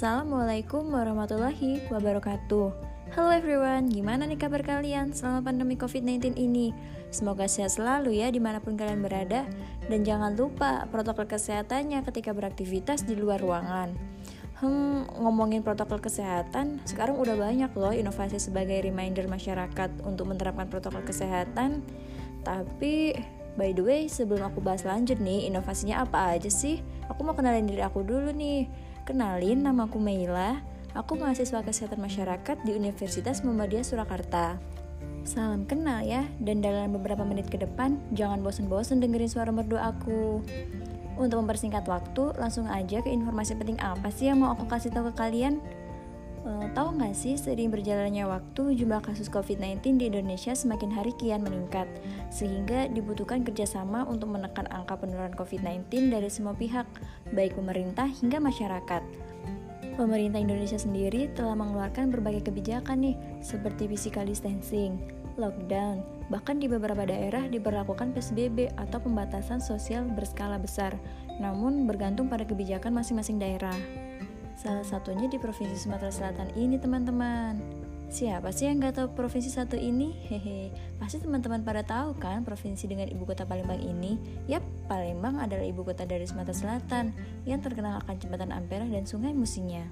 Assalamualaikum warahmatullahi wabarakatuh Halo everyone, gimana nih kabar kalian selama pandemi COVID-19 ini? Semoga sehat selalu ya di mana pun kalian berada Dan jangan lupa protokol kesehatannya ketika beraktivitas di luar ruangan Hmm, ngomongin protokol kesehatan, sekarang udah banyak loh inovasi sebagai reminder masyarakat untuk menerapkan protokol kesehatan Tapi By the way, sebelum aku bahas lanjut nih, inovasinya apa aja sih? Aku mau kenalin diri aku dulu nih. Kenalin, nama aku Meila. Aku mahasiswa kesehatan masyarakat di Universitas Muhammadiyah Surakarta. Salam kenal ya, dan dalam beberapa menit ke depan, jangan bosen-bosen dengerin suara merdu aku. Untuk mempersingkat waktu, langsung aja ke informasi penting apa sih yang mau aku kasih tahu ke kalian? Uh, tahu nggak sih, sering berjalannya waktu, jumlah kasus COVID-19 di Indonesia semakin hari kian meningkat, sehingga dibutuhkan kerjasama untuk menekan angka penularan COVID-19 dari semua pihak, baik pemerintah hingga masyarakat. Pemerintah Indonesia sendiri telah mengeluarkan berbagai kebijakan nih, seperti physical distancing, lockdown, bahkan di beberapa daerah diberlakukan PSBB atau pembatasan sosial berskala besar, namun bergantung pada kebijakan masing-masing daerah. Salah satunya di Provinsi Sumatera Selatan ini teman-teman. Siapa sih yang nggak tahu provinsi satu ini? Hehe, pasti teman-teman pada tahu kan provinsi dengan ibu kota Palembang ini? Yap, Palembang adalah ibu kota dari Sumatera Selatan yang terkenal akan jembatan Ampera dan sungai Musinya.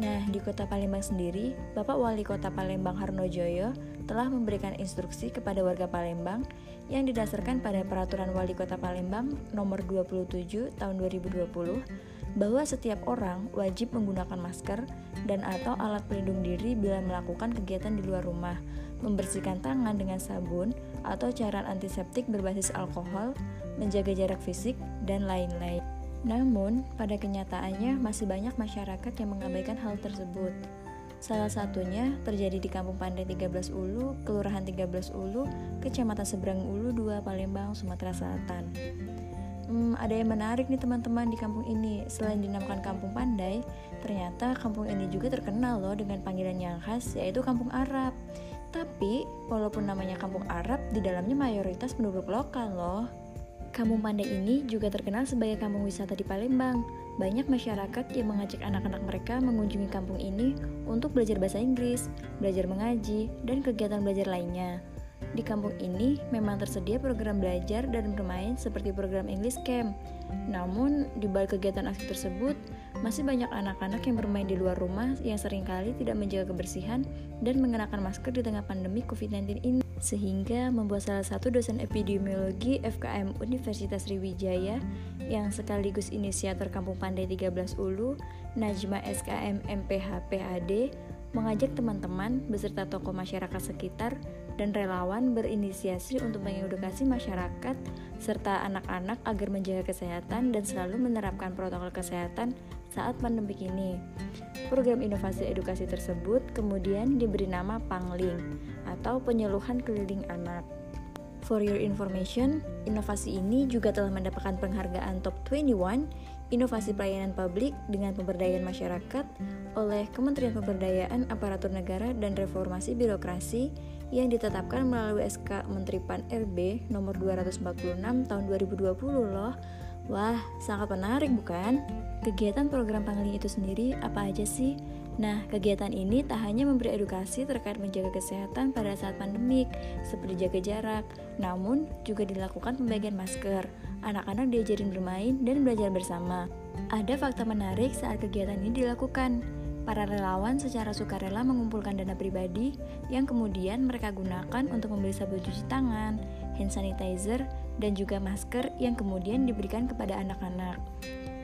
Nah, di kota Palembang sendiri, Bapak Wali Kota Palembang Harnojoyo telah memberikan instruksi kepada warga Palembang yang didasarkan pada Peraturan Wali Kota Palembang Nomor 27 Tahun 2020 bahwa setiap orang wajib menggunakan masker dan atau alat pelindung diri bila melakukan kegiatan di luar rumah, membersihkan tangan dengan sabun atau cairan antiseptik berbasis alkohol, menjaga jarak fisik, dan lain-lain. Namun, pada kenyataannya masih banyak masyarakat yang mengabaikan hal tersebut. Salah satunya terjadi di Kampung Pandai 13 Ulu, Kelurahan 13 Ulu, Kecamatan Seberang Ulu 2, Palembang, Sumatera Selatan. Hmm, ada yang menarik nih teman-teman di kampung ini. Selain dinamakan Kampung Pandai, ternyata kampung ini juga terkenal loh dengan panggilan yang khas yaitu Kampung Arab. Tapi, walaupun namanya Kampung Arab, di dalamnya mayoritas penduduk lokal loh. Kampung Pandai ini juga terkenal sebagai kampung wisata di Palembang. Banyak masyarakat yang mengajak anak-anak mereka mengunjungi kampung ini untuk belajar bahasa Inggris, belajar mengaji, dan kegiatan belajar lainnya. Di kampung ini memang tersedia program belajar dan bermain seperti program English Camp. Namun, di balik kegiatan aksi tersebut, masih banyak anak-anak yang bermain di luar rumah yang sering kali tidak menjaga kebersihan dan mengenakan masker di tengah pandemi COVID-19 ini. Sehingga membuat salah satu dosen epidemiologi FKM Universitas Sriwijaya yang sekaligus inisiator Kampung Pandai 13 Ulu, Najma SKM MPH PAD, mengajak teman-teman beserta tokoh masyarakat sekitar dan relawan berinisiasi untuk mengedukasi masyarakat serta anak-anak agar menjaga kesehatan dan selalu menerapkan protokol kesehatan saat pandemi ini. Program inovasi edukasi tersebut kemudian diberi nama Pangling atau Penyeluhan Keliling Anak. For your information, inovasi ini juga telah mendapatkan penghargaan Top 21 Inovasi Pelayanan Publik dengan Pemberdayaan Masyarakat oleh Kementerian Pemberdayaan Aparatur Negara dan Reformasi Birokrasi yang ditetapkan melalui SK Menteri Pan RB nomor 246 tahun 2020 loh. Wah, sangat menarik bukan? Kegiatan program Pangling itu sendiri apa aja sih? Nah, kegiatan ini tak hanya memberi edukasi terkait menjaga kesehatan pada saat pandemik, seperti jaga jarak, namun juga dilakukan pembagian masker. Anak-anak diajarin bermain dan belajar bersama. Ada fakta menarik saat kegiatan ini dilakukan. Para relawan secara sukarela mengumpulkan dana pribadi yang kemudian mereka gunakan untuk membeli sabun cuci tangan, hand sanitizer, dan juga masker yang kemudian diberikan kepada anak-anak.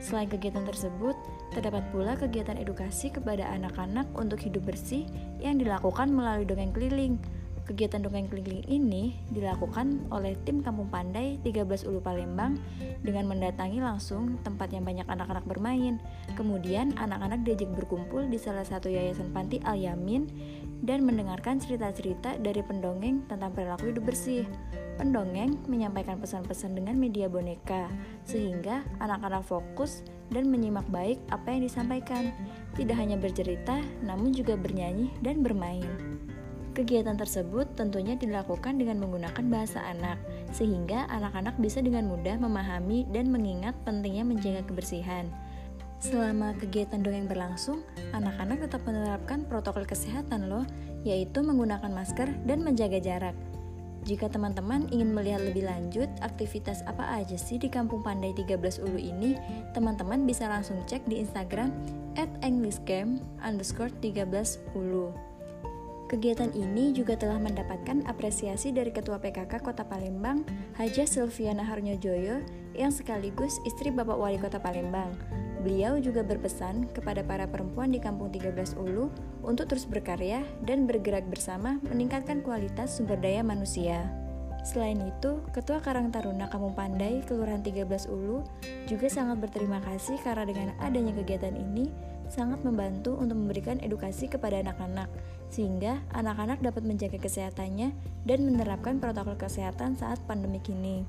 Selain kegiatan tersebut, terdapat pula kegiatan edukasi kepada anak-anak untuk hidup bersih yang dilakukan melalui dongeng keliling. Kegiatan dongeng keliling ini dilakukan oleh tim Kampung Pandai 13 Ulu Palembang dengan mendatangi langsung tempat yang banyak anak-anak bermain. Kemudian anak-anak diajak berkumpul di salah satu yayasan panti Al Yamin dan mendengarkan cerita-cerita dari pendongeng tentang perilaku hidup bersih. Pendongeng menyampaikan pesan-pesan dengan media boneka, sehingga anak-anak fokus dan menyimak baik apa yang disampaikan. Tidak hanya bercerita, namun juga bernyanyi dan bermain. Kegiatan tersebut tentunya dilakukan dengan menggunakan bahasa anak, sehingga anak-anak bisa dengan mudah memahami dan mengingat pentingnya menjaga kebersihan. Selama kegiatan dongeng berlangsung, anak-anak tetap menerapkan protokol kesehatan loh, yaitu menggunakan masker dan menjaga jarak. Jika teman-teman ingin melihat lebih lanjut aktivitas apa aja sih di Kampung Pandai 13 Ulu ini, teman-teman bisa langsung cek di Instagram at englishcamp underscore 13 Ulu. Kegiatan ini juga telah mendapatkan apresiasi dari Ketua PKK Kota Palembang, Haja Silviana Harnyojoyo, yang sekaligus istri Bapak Wali Kota Palembang. Beliau juga berpesan kepada para perempuan di Kampung 13 Ulu untuk terus berkarya dan bergerak bersama meningkatkan kualitas sumber daya manusia. Selain itu, Ketua Karang Taruna Kampung Pandai Kelurahan 13 Ulu juga sangat berterima kasih karena dengan adanya kegiatan ini sangat membantu untuk memberikan edukasi kepada anak-anak sehingga anak-anak dapat menjaga kesehatannya dan menerapkan protokol kesehatan saat pandemi kini.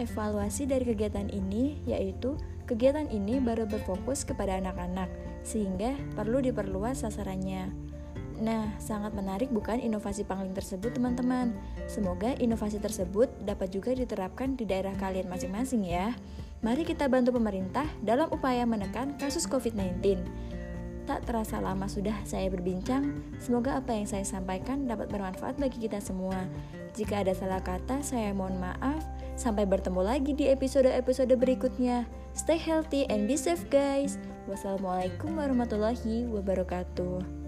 Evaluasi dari kegiatan ini yaitu kegiatan ini baru berfokus kepada anak-anak, sehingga perlu diperluas sasarannya. Nah, sangat menarik bukan inovasi pangling tersebut teman-teman? Semoga inovasi tersebut dapat juga diterapkan di daerah kalian masing-masing ya. Mari kita bantu pemerintah dalam upaya menekan kasus COVID-19. Tak terasa lama sudah saya berbincang, semoga apa yang saya sampaikan dapat bermanfaat bagi kita semua. Jika ada salah kata, saya mohon maaf. Sampai bertemu lagi di episode-episode berikutnya. Stay healthy and be safe guys. Wassalamualaikum warahmatullahi wabarakatuh.